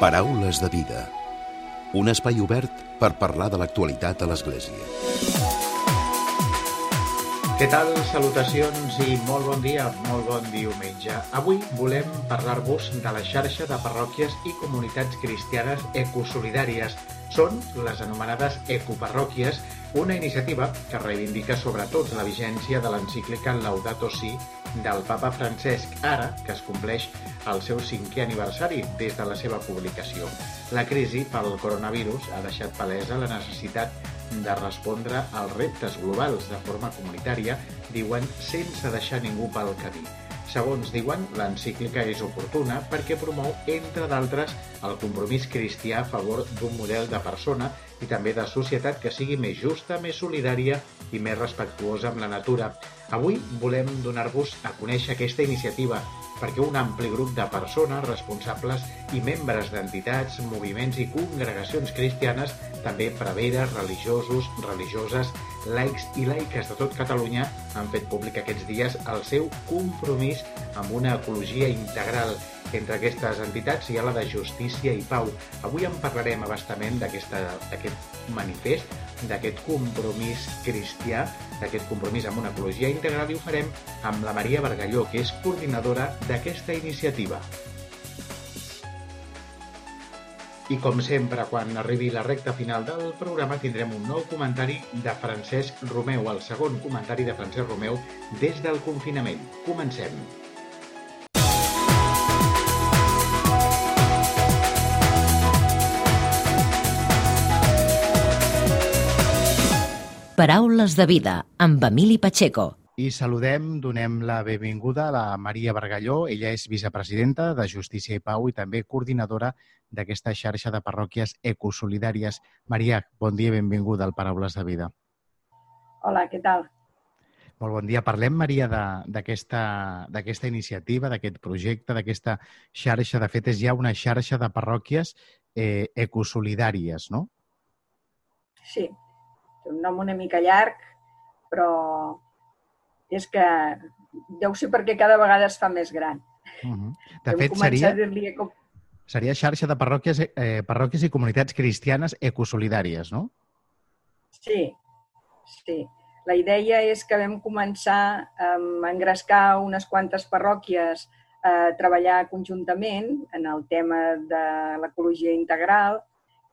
Paraules de vida. Un espai obert per parlar de l'actualitat a l'Església. Què tal? Salutacions i molt bon dia, molt bon diumenge. Avui volem parlar-vos de la xarxa de parròquies i comunitats cristianes ecosolidàries. Són les anomenades ecoparròquies, una iniciativa que reivindica sobretot la vigència de l'encíclica Laudato Si del papa Francesc, ara que es compleix el seu cinquè aniversari des de la seva publicació. La crisi pel coronavirus ha deixat palesa la necessitat de respondre als reptes globals de forma comunitària, diuen, sense deixar ningú pel camí. Segons diuen, l'encíclica és oportuna perquè promou, entre d'altres, el compromís cristià a favor d'un model de persona i també de societat que sigui més justa, més solidària i més respectuosa amb la natura. Avui volem donar-vos a conèixer aquesta iniciativa perquè un ampli grup de persones responsables i membres d'entitats, moviments i congregacions cristianes, també preveres, religiosos, religioses, laics i laiques de tot Catalunya han fet públic aquests dies el seu compromís amb una ecologia integral. Entre aquestes entitats hi ha la de Justícia i Pau. Avui en parlarem abastament d'aquest manifest, d'aquest compromís cristià, d'aquest compromís amb una ecologia integral i ho farem amb la Maria Bargalló, que és coordinadora d'aquesta iniciativa. I com sempre, quan arribi la recta final del programa, tindrem un nou comentari de Francesc Romeu, el segon comentari de Francesc Romeu des del confinament. Comencem. Paraules de vida, amb Emili Pacheco. I saludem, donem la benvinguda a la Maria Bargalló. Ella és vicepresidenta de Justícia i Pau i també coordinadora d'aquesta xarxa de parròquies ecosolidàries. Maria, bon dia i benvinguda al Paraules de Vida. Hola, què tal? Molt bon dia. Parlem, Maria, d'aquesta iniciativa, d'aquest projecte, d'aquesta xarxa. De fet, és ja una xarxa de parròquies eh, ecosolidàries, no? Sí, té un nom una mica llarg, però és que deu ser perquè cada vegada es fa més gran. Uh -huh. De fet, seria, com... seria xarxa de parròquies, eh, parròquies i comunitats cristianes ecosolidàries, no? Sí, sí. La idea és que vam començar a engrescar unes quantes parròquies a treballar conjuntament en el tema de l'ecologia integral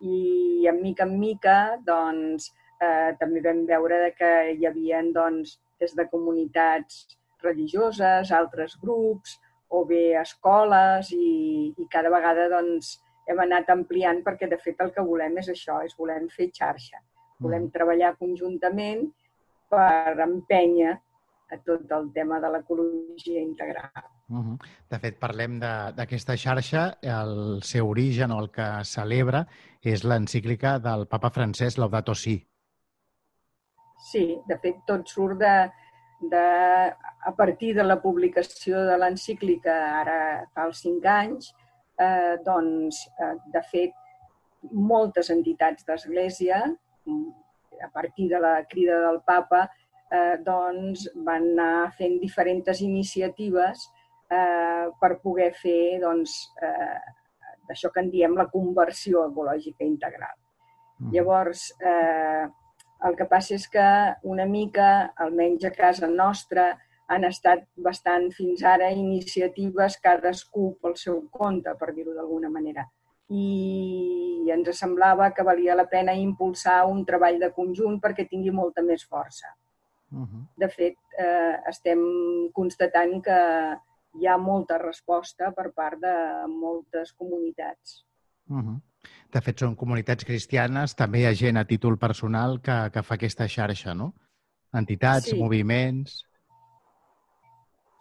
i, en mica en mica, doncs, eh, també vam veure que hi havia doncs, des de comunitats religioses, altres grups, o bé escoles, i, i cada vegada doncs, hem anat ampliant perquè, de fet, el que volem és això, és volem fer xarxa. Volem mm. treballar conjuntament per empènyer a tot el tema de l'ecologia integral. Uh -huh. De fet, parlem d'aquesta xarxa. El seu origen o el que celebra és l'encíclica del papa francès Laudato Si, Sí, de fet, tot surt de, de, a partir de la publicació de l'encíclica, ara fa els cinc anys, eh, doncs, eh, de fet, moltes entitats d'Església, a partir de la crida del papa, eh, doncs, van anar fent diferents iniciatives eh, per poder fer doncs, eh, d'això que en diem la conversió ecològica integral. Mm. Llavors, eh, el que passa és que una mica, almenys a casa nostra, han estat bastant fins ara iniciatives cadascú pel seu compte, per dir-ho d'alguna manera. I ens semblava que valia la pena impulsar un treball de conjunt perquè tingui molta més força. Uh -huh. De fet, eh, estem constatant que hi ha molta resposta per part de moltes comunitats. Uh -huh. De fet, són comunitats cristianes, també hi ha gent a títol personal que, que fa aquesta xarxa, no? Entitats, sí. moviments...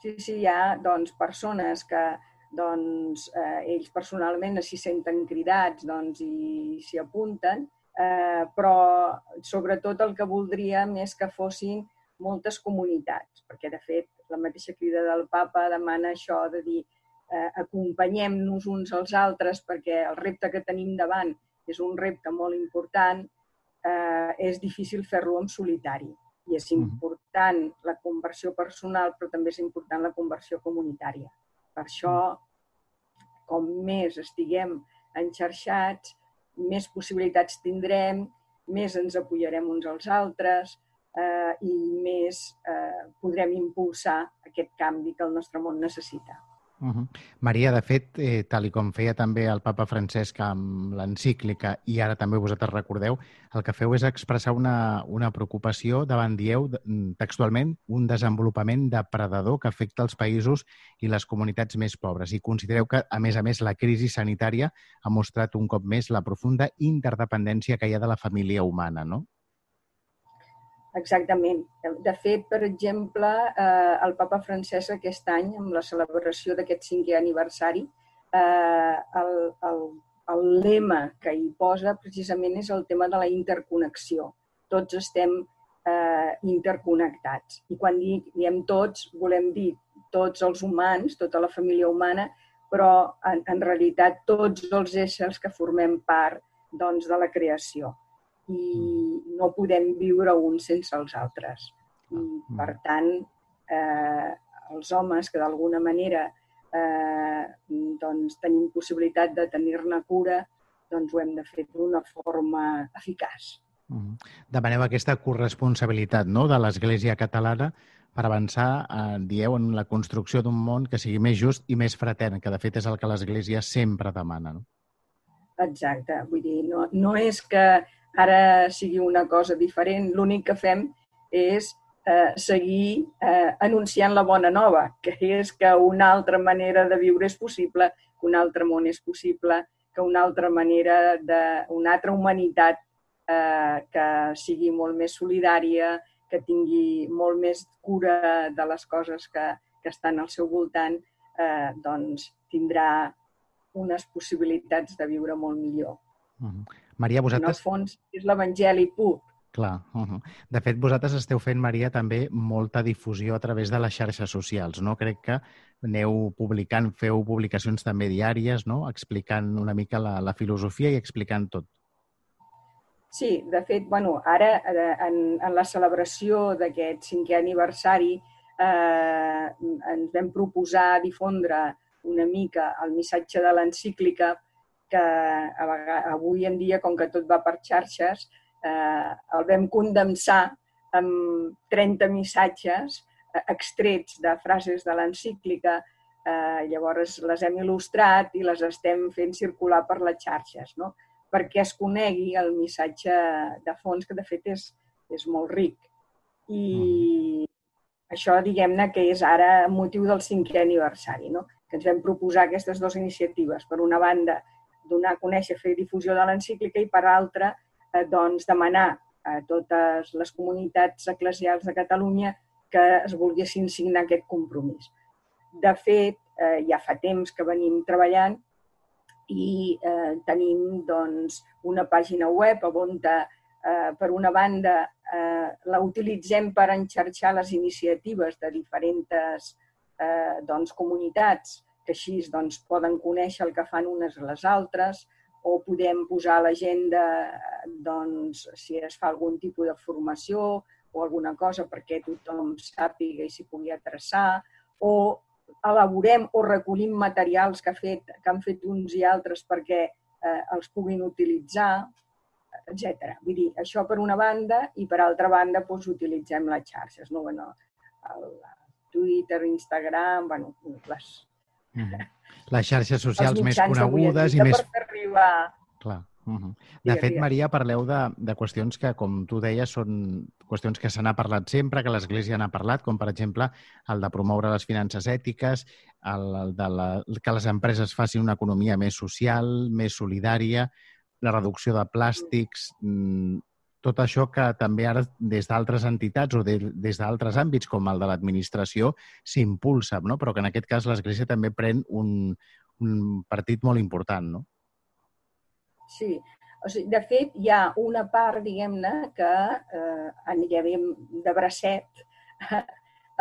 Sí, sí, hi ha doncs, persones que doncs, eh, ells personalment s'hi senten cridats doncs, i s'hi apunten, eh, però sobretot el que voldríem és que fossin moltes comunitats, perquè de fet la mateixa crida del papa demana això de dir eh, acompanyem-nos uns als altres perquè el repte que tenim davant és un repte molt important, eh, és difícil fer-lo en solitari. I és important la conversió personal, però també és important la conversió comunitària. Per això, com més estiguem enxarxats, més possibilitats tindrem, més ens apoyarem uns als altres eh, i més eh, podrem impulsar aquest canvi que el nostre món necessita. Uh -huh. Maria, de fet, eh, tal i com feia també el papa Francesc amb l'encíclica i ara també vosaltres recordeu, el que feu és expressar una, una preocupació davant, dieu, mm, textualment, un desenvolupament depredador que afecta els països i les comunitats més pobres. I considereu que, a més a més, la crisi sanitària ha mostrat un cop més la profunda interdependència que hi ha de la família humana, no? Exactament. De fet, per exemple, eh, el papa Francesc aquest any, amb la celebració d'aquest cinquè aniversari, eh, el, el, el lema que hi posa precisament és el tema de la interconnexió. Tots estem eh, interconnectats. I quan diem tots, volem dir tots els humans, tota la família humana, però en, en realitat tots els éssers que formem part doncs, de la creació i no podem viure uns sense els altres. I, mm. per tant, eh, els homes que d'alguna manera eh, doncs, tenim possibilitat de tenir-ne cura, doncs ho hem de fer d'una forma eficaç. Mm. Demaneu aquesta corresponsabilitat no? de l'Església catalana per avançar, eh, dieu, en la construcció d'un món que sigui més just i més fratern, que de fet és el que l'Església sempre demana. No? Exacte. Vull dir, no, no és que ara sigui una cosa diferent. L'únic que fem és eh, seguir eh, anunciant la bona nova, que és que una altra manera de viure és possible, que un altre món és possible, que una altra manera de, una altra humanitat eh, que sigui molt més solidària, que tingui molt més cura de les coses que, que estan al seu voltant, eh, doncs tindrà unes possibilitats de viure molt millor. Uh -huh. Maria, vosaltres... En el fons, és l'Evangeli pur. Clar. Uh -huh. De fet, vosaltres esteu fent, Maria, també molta difusió a través de les xarxes socials, no? Crec que aneu publicant, feu publicacions també diàries, no? Explicant una mica la, la filosofia i explicant tot. Sí, de fet, bueno, ara eh, en, en la celebració d'aquest cinquè aniversari eh, ens vam proposar difondre una mica el missatge de l'encíclica que a vegades, avui en dia, com que tot va per xarxes, eh, el vam condensar amb 30 missatges eh, extrets de frases de l'encíclica. Eh, llavors les hem il·lustrat i les estem fent circular per les xarxes, no? perquè es conegui el missatge de fons, que de fet és, és molt ric. I mm. això, diguem-ne, que és ara motiu del cinquè aniversari, no? que ens vam proposar aquestes dues iniciatives. Per una banda, donar a conèixer, fer difusió de l'encíclica i, per altra, eh, doncs, demanar a totes les comunitats eclesials de Catalunya que es volguessin signar aquest compromís. De fet, eh, ja fa temps que venim treballant i eh, tenim doncs, una pàgina web on, eh, per una banda, eh, la utilitzem per enxarxar les iniciatives de diferents eh, doncs, comunitats que així doncs, poden conèixer el que fan unes a les altres o podem posar a l'agenda doncs, si es fa algun tipus de formació o alguna cosa perquè tothom sàpiga i s'hi pugui atreçar o elaborem o recollim materials que, ha fet, que han fet uns i altres perquè eh, els puguin utilitzar, etc. Vull dir, això per una banda i per altra banda doncs, utilitzem les xarxes, no? bueno, el Twitter, Instagram, bueno, les, Les xarxes socials més conegudes i més... Per arribar... Clar. Uh -huh. De fet, Maria, parleu de, de qüestions que, com tu deies, són qüestions que se n'ha parlat sempre, que l'Església n'ha parlat, com per exemple el de promoure les finances ètiques, el, el de la, que les empreses facin una economia més social, més solidària, la reducció de plàstics, mm, tot això que també ara des d'altres entitats o de, des d'altres àmbits, com el de l'administració, s'impulsa, no? però que en aquest cas l'Església també pren un, un partit molt important, no? Sí, o sigui, de fet, hi ha una part, diguem-ne, que eh, anirem de bracet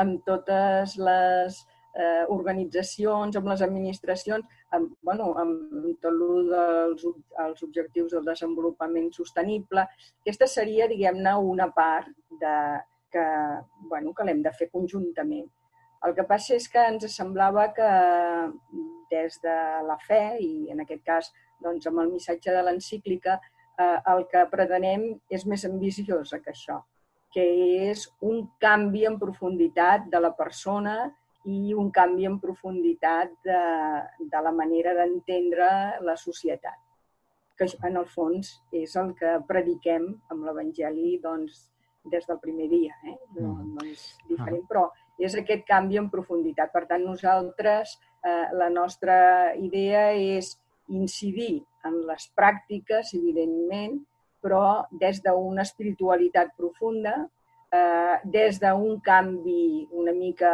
amb totes les eh, organitzacions, amb les administracions, amb, bueno, amb tot el dels els objectius del desenvolupament sostenible. Aquesta seria, diguem-ne, una part de, que, bueno, que l'hem de fer conjuntament. El que passa és que ens semblava que des de la fe i en aquest cas doncs, amb el missatge de l'encíclica eh, el que pretenem és més ambiciosa que això, que és un canvi en profunditat de la persona i un canvi en profunditat de, de la manera d'entendre la societat, que en el fons és el que prediquem amb l'Evangeli doncs, des del primer dia. Eh? No, mm. no és diferent, però és aquest canvi en profunditat. Per tant, nosaltres, eh, la nostra idea és incidir en les pràctiques, evidentment, però des d'una espiritualitat profunda, eh, des d'un canvi una mica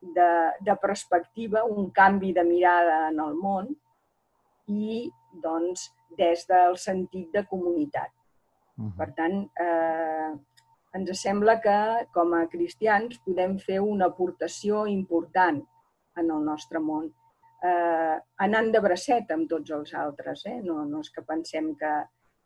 de, de perspectiva, un canvi de mirada en el món i doncs, des del sentit de comunitat. Uh -huh. Per tant, eh, ens sembla que com a cristians podem fer una aportació important en el nostre món eh, anant de bracet amb tots els altres. Eh? No, no és que pensem que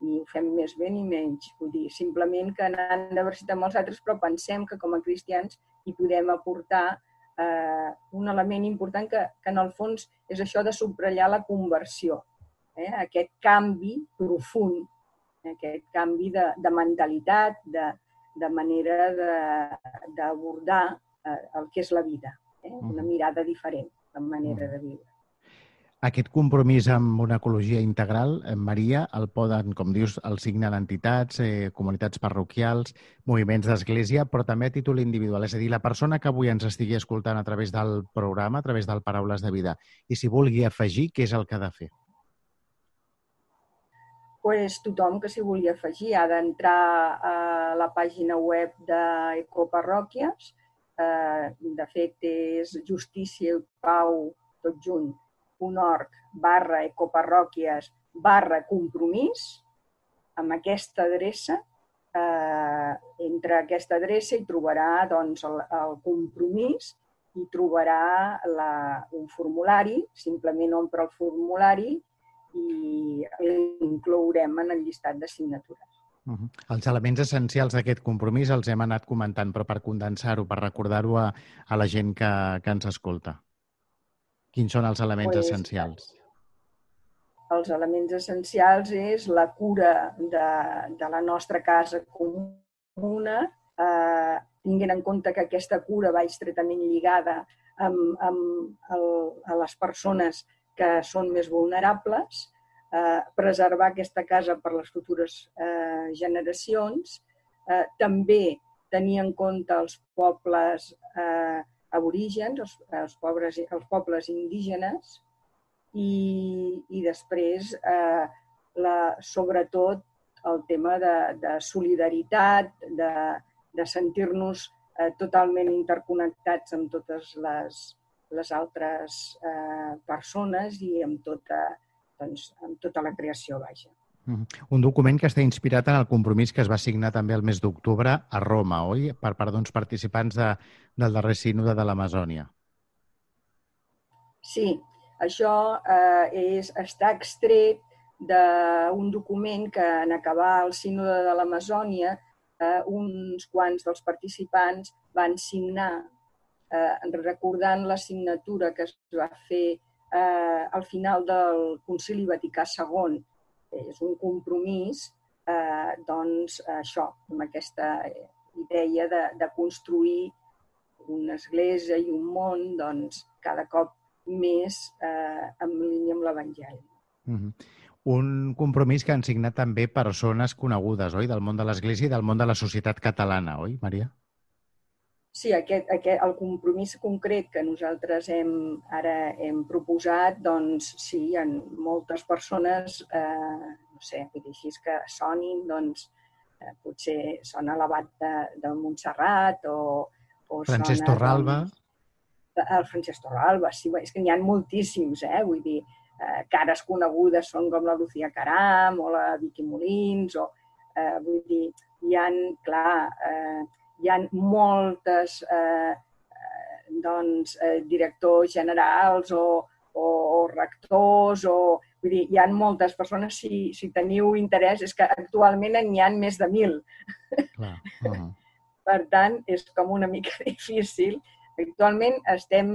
ni ho fem més bé ni menys. Vull dir, simplement que anant de bracet amb els altres, però pensem que com a cristians hi podem aportar eh, un element important que, que en el fons és això de subratllar la conversió, eh? aquest canvi profund, eh? aquest canvi de, de mentalitat, de, de manera d'abordar eh, el que és la vida, eh? una mirada diferent la manera de viure. Aquest compromís amb una ecologia integral, eh, Maria, el poden, com dius, el signen entitats, eh, comunitats parroquials, moviments d'església, però també a títol individual. És a dir, la persona que avui ens estigui escoltant a través del programa, a través del Paraules de Vida, i si vulgui afegir, què és el que ha de fer? pues, tothom que s'hi vulgui afegir ha d'entrar a la pàgina web d'Ecoparròquies, eh, de fet és justícia i pau tot junt, .org barra ecoparròquies barra compromís amb aquesta adreça eh, entre aquesta adreça hi trobarà doncs, el, el compromís i trobarà la, un formulari, simplement omple el formulari i l'inclourem en el llistat de signatures. Uh -huh. Els elements essencials d'aquest compromís els hem anat comentant, però per condensar-ho, per recordar-ho a, a la gent que, que ens escolta. Quins són els elements pues, essencials? Els elements essencials és la cura de, de la nostra casa comuna, eh, tinguent en compte que aquesta cura va estretament lligada amb, amb el, a les persones que són més vulnerables, eh, preservar aquesta casa per les futures eh, generacions, eh, també tenir en compte els pobles eh, aborígens, els, els, pobres, els pobles indígenes, i, i després, eh, la, sobretot, el tema de, de solidaritat, de, de sentir-nos eh, totalment interconnectats amb totes les, les altres eh, persones i amb tota, doncs, amb tota la creació, vaja. Un document que està inspirat en el compromís que es va signar també el mes d'octubre a Roma, oi? Per part d'uns participants de, del darrer sínode de l'Amazònia. Sí, això eh, és, està extret d'un document que en acabar el sínode de l'Amazònia eh, uns quants dels participants van signar eh, recordant la signatura que es va fer eh, al final del Concili Vaticà II és un compromís eh, doncs, això, amb aquesta idea de, de construir una església i un món doncs, cada cop més eh, en línia amb l'Evangeli. Mm -hmm. Un compromís que han signat també persones conegudes, oi? Del món de l'Església i del món de la societat catalana, oi, Maria? Sí, aquest, aquest, el compromís concret que nosaltres hem, ara hem proposat, doncs sí, hi ha moltes persones, eh, no sé, vull dir així que sonin, doncs eh, potser sona l'abat de, de Montserrat o, o Francesc sona, Torralba. Doncs, el Francesc Torralba, sí, és que n'hi ha moltíssims, eh? Vull dir, eh, cares conegudes són com la Lucía Caram o la Vicky Molins, o, eh, vull dir, hi ha, clar, eh, hi ha moltes eh, eh, doncs, eh, directors generals o, o, o rectors o vull dir, hi ha moltes persones, si, si teniu interès, és que actualment n'hi ha més de mil. Clar. Uh -huh. Per tant, és com una mica difícil. Actualment estem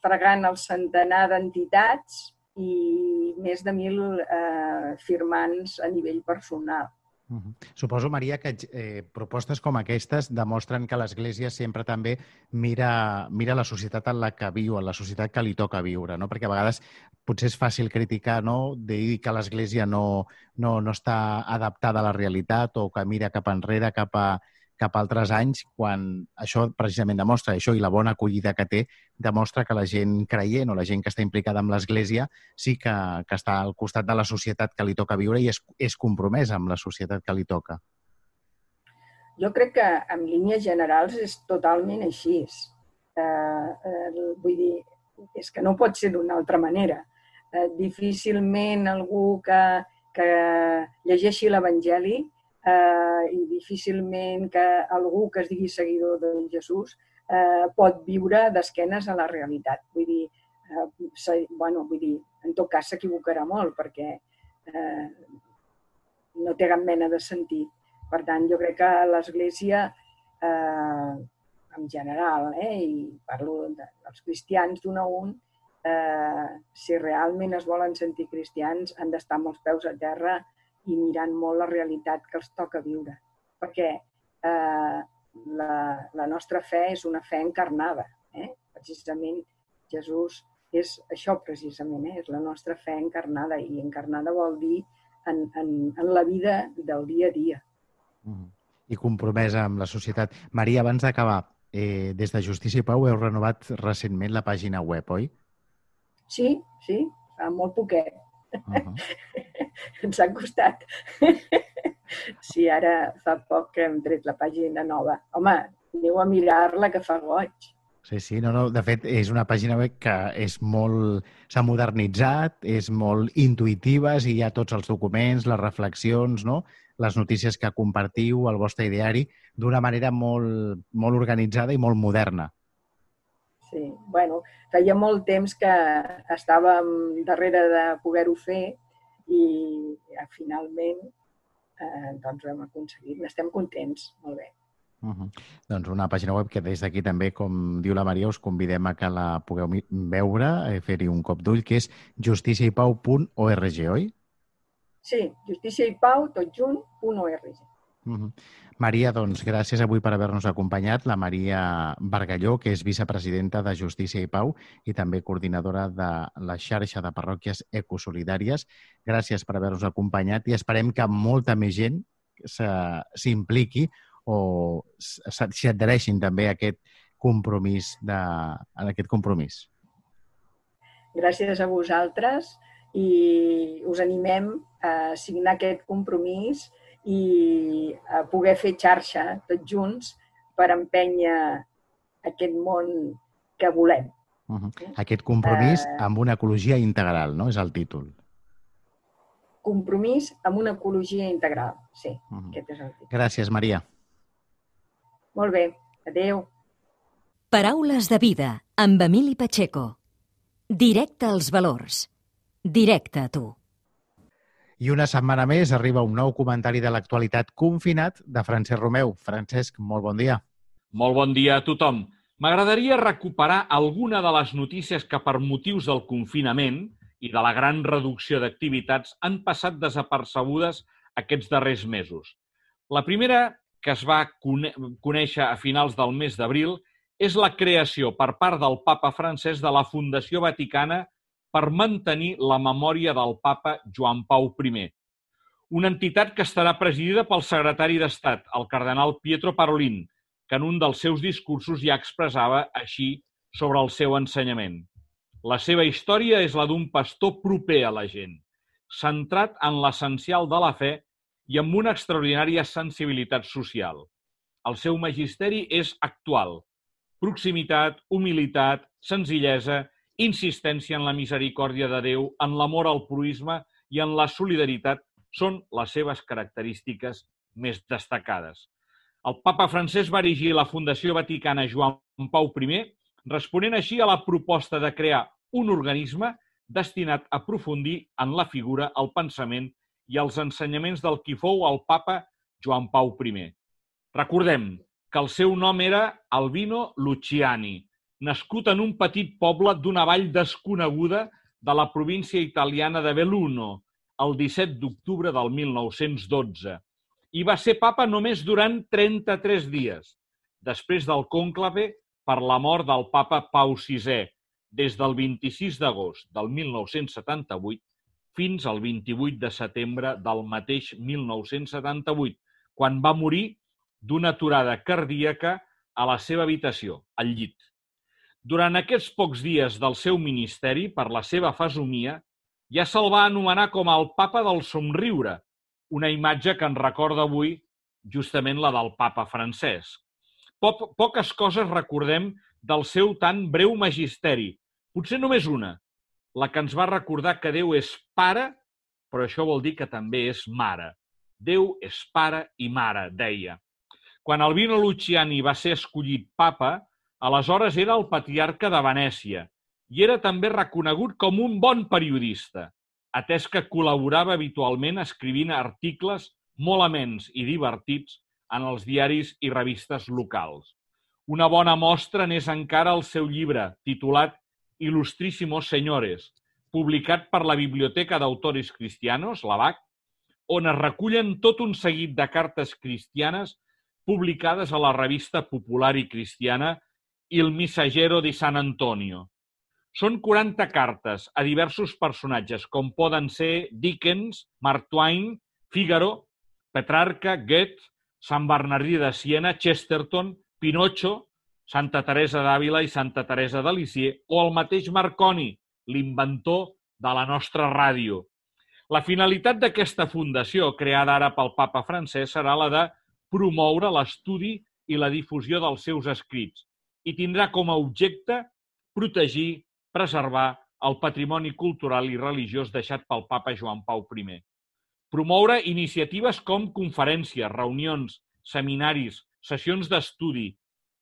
fregant el centenar d'entitats i més de mil eh, firmants a nivell personal. Uh -huh. Suposo, Maria, que eh, propostes com aquestes demostren que l'Església sempre també mira, mira la societat en la que viu, en la societat que li toca viure, no? Perquè a vegades potser és fàcil criticar, no?, dir que l'Església no, no, no està adaptada a la realitat o que mira cap enrere, cap a, cap altres anys, quan això precisament demostra, això i la bona acollida que té, demostra que la gent creient o la gent que està implicada amb l'Església sí que, que està al costat de la societat que li toca viure i és, és compromesa amb la societat que li toca. Jo crec que en línies generals és totalment així. Eh, eh, vull dir, és que no pot ser d'una altra manera. Eh, difícilment algú que, que llegeixi l'Evangeli eh, i difícilment que algú que es digui seguidor de Jesús eh, pot viure d'esquenes a la realitat. Vull dir, eh, bueno, vull dir, en tot cas s'equivocarà molt perquè eh, no té cap mena de sentit. Per tant, jo crec que l'Església, eh, en general, eh, i parlo dels cristians d'un a un, eh, si realment es volen sentir cristians, han d'estar amb els peus a terra i mirant molt la realitat que els toca viure. Perquè eh, la, la nostra fe és una fe encarnada. Eh? Precisament Jesús és això precisament, eh? és la nostra fe encarnada i encarnada vol dir en, en, en la vida del dia a dia. Mm. I compromesa amb la societat. Maria, abans d'acabar, eh, des de Justícia i Pau heu renovat recentment la pàgina web, oi? Sí, sí, fa molt poquet. Uh -huh. Ens ha costat. sí, ara fa poc que hem tret la pàgina nova. Home, aneu a mirar-la que fa goig. Sí, sí, no, no. De fet, és una pàgina web que és molt... s'ha modernitzat, és molt intuïtiva, i hi ha tots els documents, les reflexions, no? les notícies que compartiu, el vostre ideari, d'una manera molt, molt organitzada i molt moderna. Sí, bueno, feia molt temps que estàvem darrere de poder-ho fer i ja, finalment eh, doncs ho hem aconseguit. N'estem contents, molt bé. Uh -huh. Doncs una pàgina web que des d'aquí també, com diu la Maria, us convidem a que la pugueu veure, eh, fer-hi un cop d'ull, que és justiciaipau.org, oi? Sí, justiciaipau, tot junt, .org. Uh -huh. Maria, doncs, gràcies avui per haver-nos acompanyat. La Maria Bargalló, que és vicepresidenta de Justícia i Pau i també coordinadora de la xarxa de parròquies ecosolidàries. Gràcies per haver-nos acompanyat i esperem que molta més gent s'impliqui o s'hi adhereixin també a aquest compromís de, a aquest compromís. Gràcies a vosaltres i us animem a signar aquest compromís i a poder fer xarxa tots junts per empènyer aquest món que volem. Uh -huh. Aquest compromís uh, amb una ecologia integral, no? És el títol. Compromís amb una ecologia integral, sí. Uh -huh. Aquest és el títol. Gràcies, Maria. Molt bé. Adéu. Paraules de vida amb Emili Pacheco. Directe als valors. Directe a tu. I una setmana més arriba un nou comentari de l'actualitat confinat de Francesc Romeu. Francesc, molt bon dia. Molt bon dia a tothom. M'agradaria recuperar alguna de les notícies que per motius del confinament i de la gran reducció d'activitats han passat desapercebudes aquests darrers mesos. La primera, que es va conèixer a finals del mes d'abril, és la creació per part del papa francès de la Fundació Vaticana per mantenir la memòria del papa Joan Pau I, una entitat que estarà presidida pel secretari d'Estat, el cardenal Pietro Parolin, que en un dels seus discursos ja expressava així sobre el seu ensenyament. La seva història és la d'un pastor proper a la gent, centrat en l'essencial de la fe i amb una extraordinària sensibilitat social. El seu magisteri és actual. Proximitat, humilitat, senzillesa insistència en la misericòrdia de Déu, en l'amor al proisme i en la solidaritat són les seves característiques més destacades. El papa francès va erigir la Fundació Vaticana Joan Pau I, responent així a la proposta de crear un organisme destinat a aprofundir en la figura, el pensament i els ensenyaments del qui fou el papa Joan Pau I. Recordem que el seu nom era Albino Luciani, nascut en un petit poble d'una vall desconeguda de la província italiana de Belluno el 17 d'octubre del 1912 i va ser papa només durant 33 dies, després del cònclave per la mort del papa Pau VI, des del 26 d'agost del 1978 fins al 28 de setembre del mateix 1978, quan va morir d'una aturada cardíaca a la seva habitació, al llit. Durant aquests pocs dies del seu ministeri, per la seva fesomia, ja se'l va anomenar com el papa del somriure, una imatge que ens recorda avui justament la del papa francès. Po poques coses recordem del seu tan breu magisteri, potser només una, la que ens va recordar que Déu és pare, però això vol dir que també és mare. Déu és pare i mare, deia. Quan Albino Luciani va ser escollit papa, aleshores era el patriarca de Venècia i era també reconegut com un bon periodista, atès que col·laborava habitualment escrivint articles molt amens i divertits en els diaris i revistes locals. Una bona mostra n'és encara el seu llibre, titulat Ilustrísimos Señores, publicat per la Biblioteca d'Autores Cristianos, la BAC, on es recullen tot un seguit de cartes cristianes publicades a la revista popular i cristiana Il Missagero di San Antonio. Són 40 cartes a diversos personatges, com poden ser Dickens, Mark Twain, Figaro, Petrarca, Goethe, Sant Bernardí de Siena, Chesterton, Pinocho, Santa Teresa d'Àvila i Santa Teresa de Lisieux, o el mateix Marconi, l'inventor de la nostra ràdio. La finalitat d'aquesta fundació, creada ara pel papa francès, serà la de promoure l'estudi i la difusió dels seus escrits i tindrà com a objecte protegir, preservar el patrimoni cultural i religiós deixat pel papa Joan Pau I. Promoure iniciatives com conferències, reunions, seminaris, sessions d'estudi,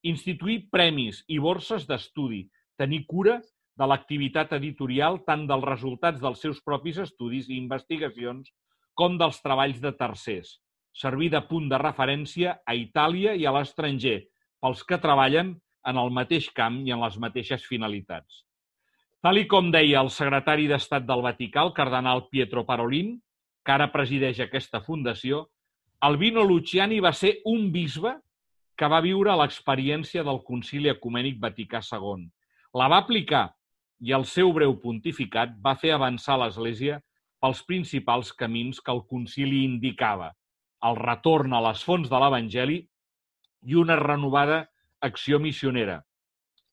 instituir premis i borses d'estudi, tenir cura de l'activitat editorial tant dels resultats dels seus propis estudis i investigacions com dels treballs de tercers, servir de punt de referència a Itàlia i a l'estranger pels que treballen en el mateix camp i en les mateixes finalitats. Tal i com deia el secretari d'Estat del Vaticà, el cardenal Pietro Parolin, que ara presideix aquesta fundació, Albino Luciani va ser un bisbe que va viure l'experiència del Concili Ecumènic Vaticà II. La va aplicar i el seu breu pontificat va fer avançar l'Església pels principals camins que el concili indicava, el retorn a les fonts de l'Evangeli i una renovada acció missionera,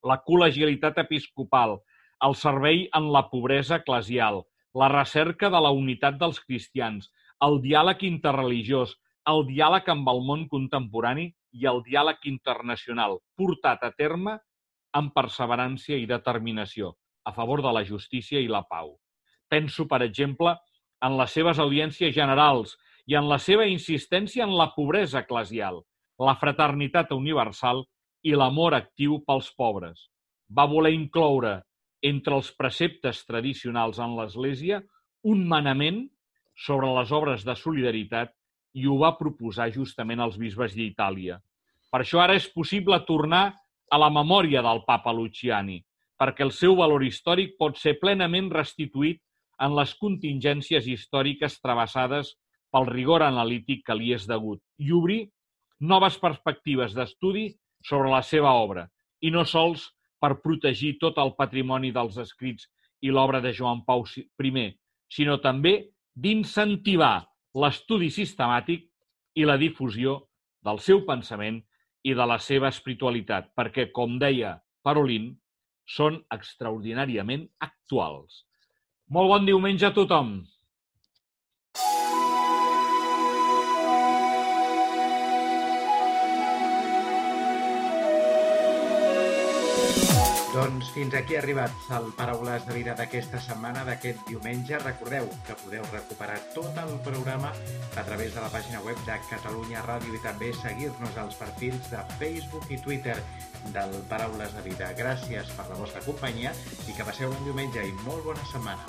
la col·legialitat episcopal, el servei en la pobresa eclesial, la recerca de la unitat dels cristians, el diàleg interreligiós, el diàleg amb el món contemporani i el diàleg internacional portat a terme amb perseverància i determinació a favor de la justícia i la pau. Penso, per exemple, en les seves audiències generals i en la seva insistència en la pobresa eclesial, la fraternitat universal i l'amor actiu pels pobres. Va voler incloure entre els preceptes tradicionals en l'Església un manament sobre les obres de solidaritat i ho va proposar justament als bisbes d'Itàlia. Per això ara és possible tornar a la memòria del papa Luciani, perquè el seu valor històric pot ser plenament restituït en les contingències històriques travessades pel rigor analític que li és degut i obrir noves perspectives d'estudi sobre la seva obra, i no sols per protegir tot el patrimoni dels escrits i l'obra de Joan Pau I, sinó també d'incentivar l'estudi sistemàtic i la difusió del seu pensament i de la seva espiritualitat, perquè, com deia Parolin, són extraordinàriament actuals. Molt bon diumenge a tothom! Doncs fins aquí ha arribat el Paraules de Vida d'aquesta setmana, d'aquest diumenge. Recordeu que podeu recuperar tot el programa a través de la pàgina web de Catalunya Ràdio i també seguir-nos als perfils de Facebook i Twitter del Paraules de Vida. Gràcies per la vostra companyia i que passeu un diumenge i molt bona setmana.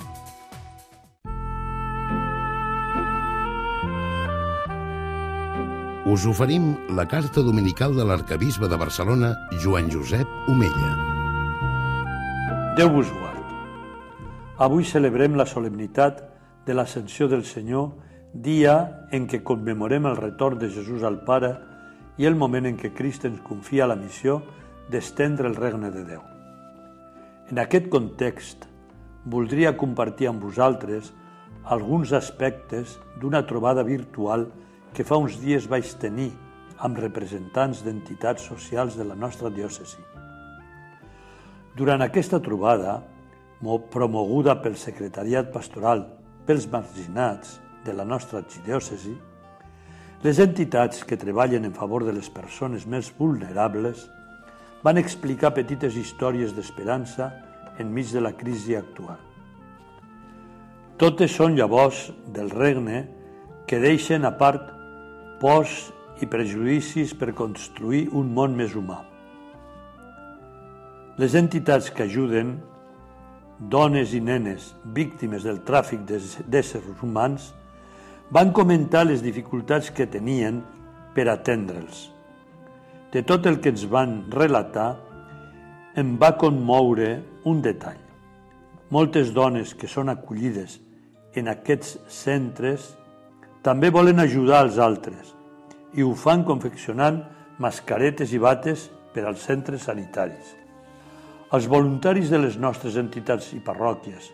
Us oferim la carta dominical de l'arcabisbe de Barcelona, Joan Josep Omella. Déu vos guard. Avui celebrem la solemnitat de l'ascensió del Senyor, dia en què commemorem el retorn de Jesús al Pare i el moment en què Crist ens confia la missió d'estendre el regne de Déu. En aquest context, voldria compartir amb vosaltres alguns aspectes d'una trobada virtual que fa uns dies vaig tenir amb representants d'entitats socials de la nostra diòcesi. Durant aquesta trobada, promoguda pel Secretariat Pastoral pels marginats de la nostra arxidiòcesi, les entitats que treballen en favor de les persones més vulnerables van explicar petites històries d'esperança enmig de la crisi actual. Totes són llavors del regne que deixen a part pors i prejudicis per construir un món més humà. Les entitats que ajuden dones i nenes víctimes del tràfic d'éssers humans, van comentar les dificultats que tenien per atendre'ls. De tot el que ens van relatar, em va conmoure un detall. Moltes dones que són acollides en aquests centres també volen ajudar els altres i ho fan confeccionant mascaretes i bates per als centres sanitaris. Els voluntaris de les nostres entitats i parròquies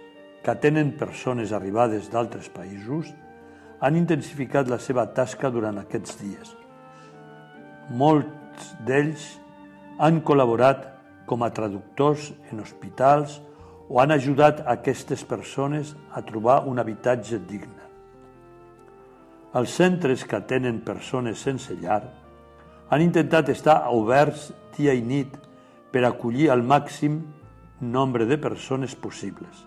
que atenen persones arribades d'altres països han intensificat la seva tasca durant aquests dies. Molts d'ells han col·laborat com a traductors en hospitals o han ajudat aquestes persones a trobar un habitatge digne. Els centres que atenen persones sense llar han intentat estar oberts dia i nit per acollir el màxim nombre de persones possibles.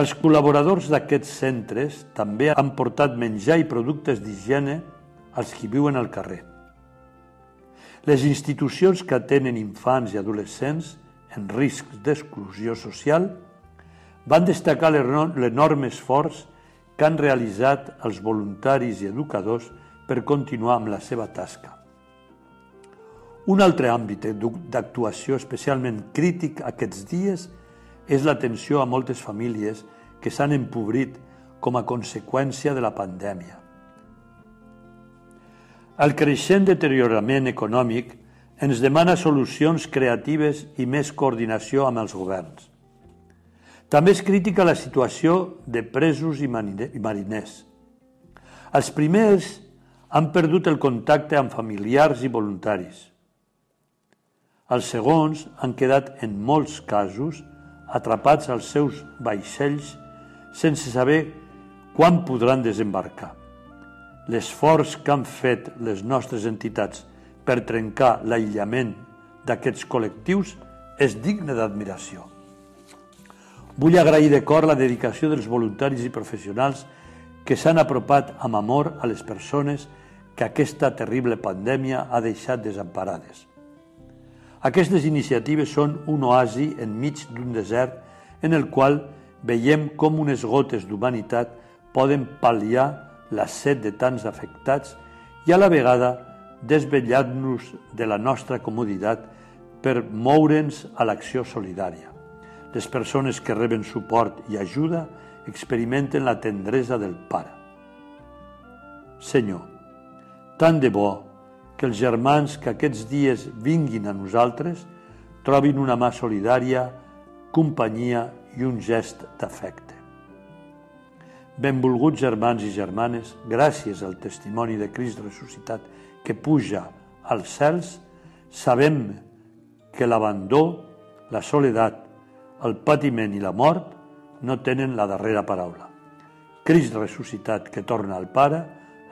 Els col·laboradors d'aquests centres també han portat menjar i productes d'higiene als qui viuen al carrer. Les institucions que atenen infants i adolescents en risc d'exclusió social van destacar l'enorme esforç que han realitzat els voluntaris i educadors per continuar amb la seva tasca. Un altre àmbit d'actuació especialment crític aquests dies és l'atenció a moltes famílies que s'han empobrit com a conseqüència de la pandèmia. El creixent deteriorament econòmic ens demana solucions creatives i més coordinació amb els governs. També és crítica la situació de presos i mariners. Els primers han perdut el contacte amb familiars i voluntaris. Els segons han quedat en molts casos atrapats als seus vaixells sense saber quan podran desembarcar. L'esforç que han fet les nostres entitats per trencar l'aïllament d'aquests col·lectius és digne d'admiració. Vull agrair de cor la dedicació dels voluntaris i professionals que s'han apropat amb amor a les persones que aquesta terrible pandèmia ha deixat desemparades. Aquestes iniciatives són un oasi enmig d'un desert en el qual veiem com unes gotes d'humanitat poden pal·liar la set de tants afectats i a la vegada desvetllar-nos de la nostra comoditat per moure'ns a l'acció solidària. Les persones que reben suport i ajuda experimenten la tendresa del Pare. Senyor, tant de bo que els germans que aquests dies vinguin a nosaltres trobin una mà solidària, companyia i un gest d'afecte. Benvolguts germans i germanes, gràcies al testimoni de Crist ressuscitat que puja als cels, sabem que l'abandó, la soledat, el patiment i la mort no tenen la darrera paraula. Crist ressuscitat que torna al Pare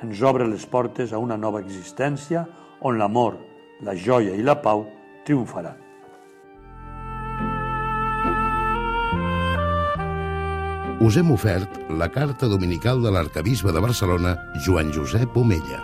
ens obre les portes a una nova existència on l'amor, la joia i la pau triomfaran. Us hem ofert la carta dominical de l'arcabisbe de Barcelona, Joan Josep Omella.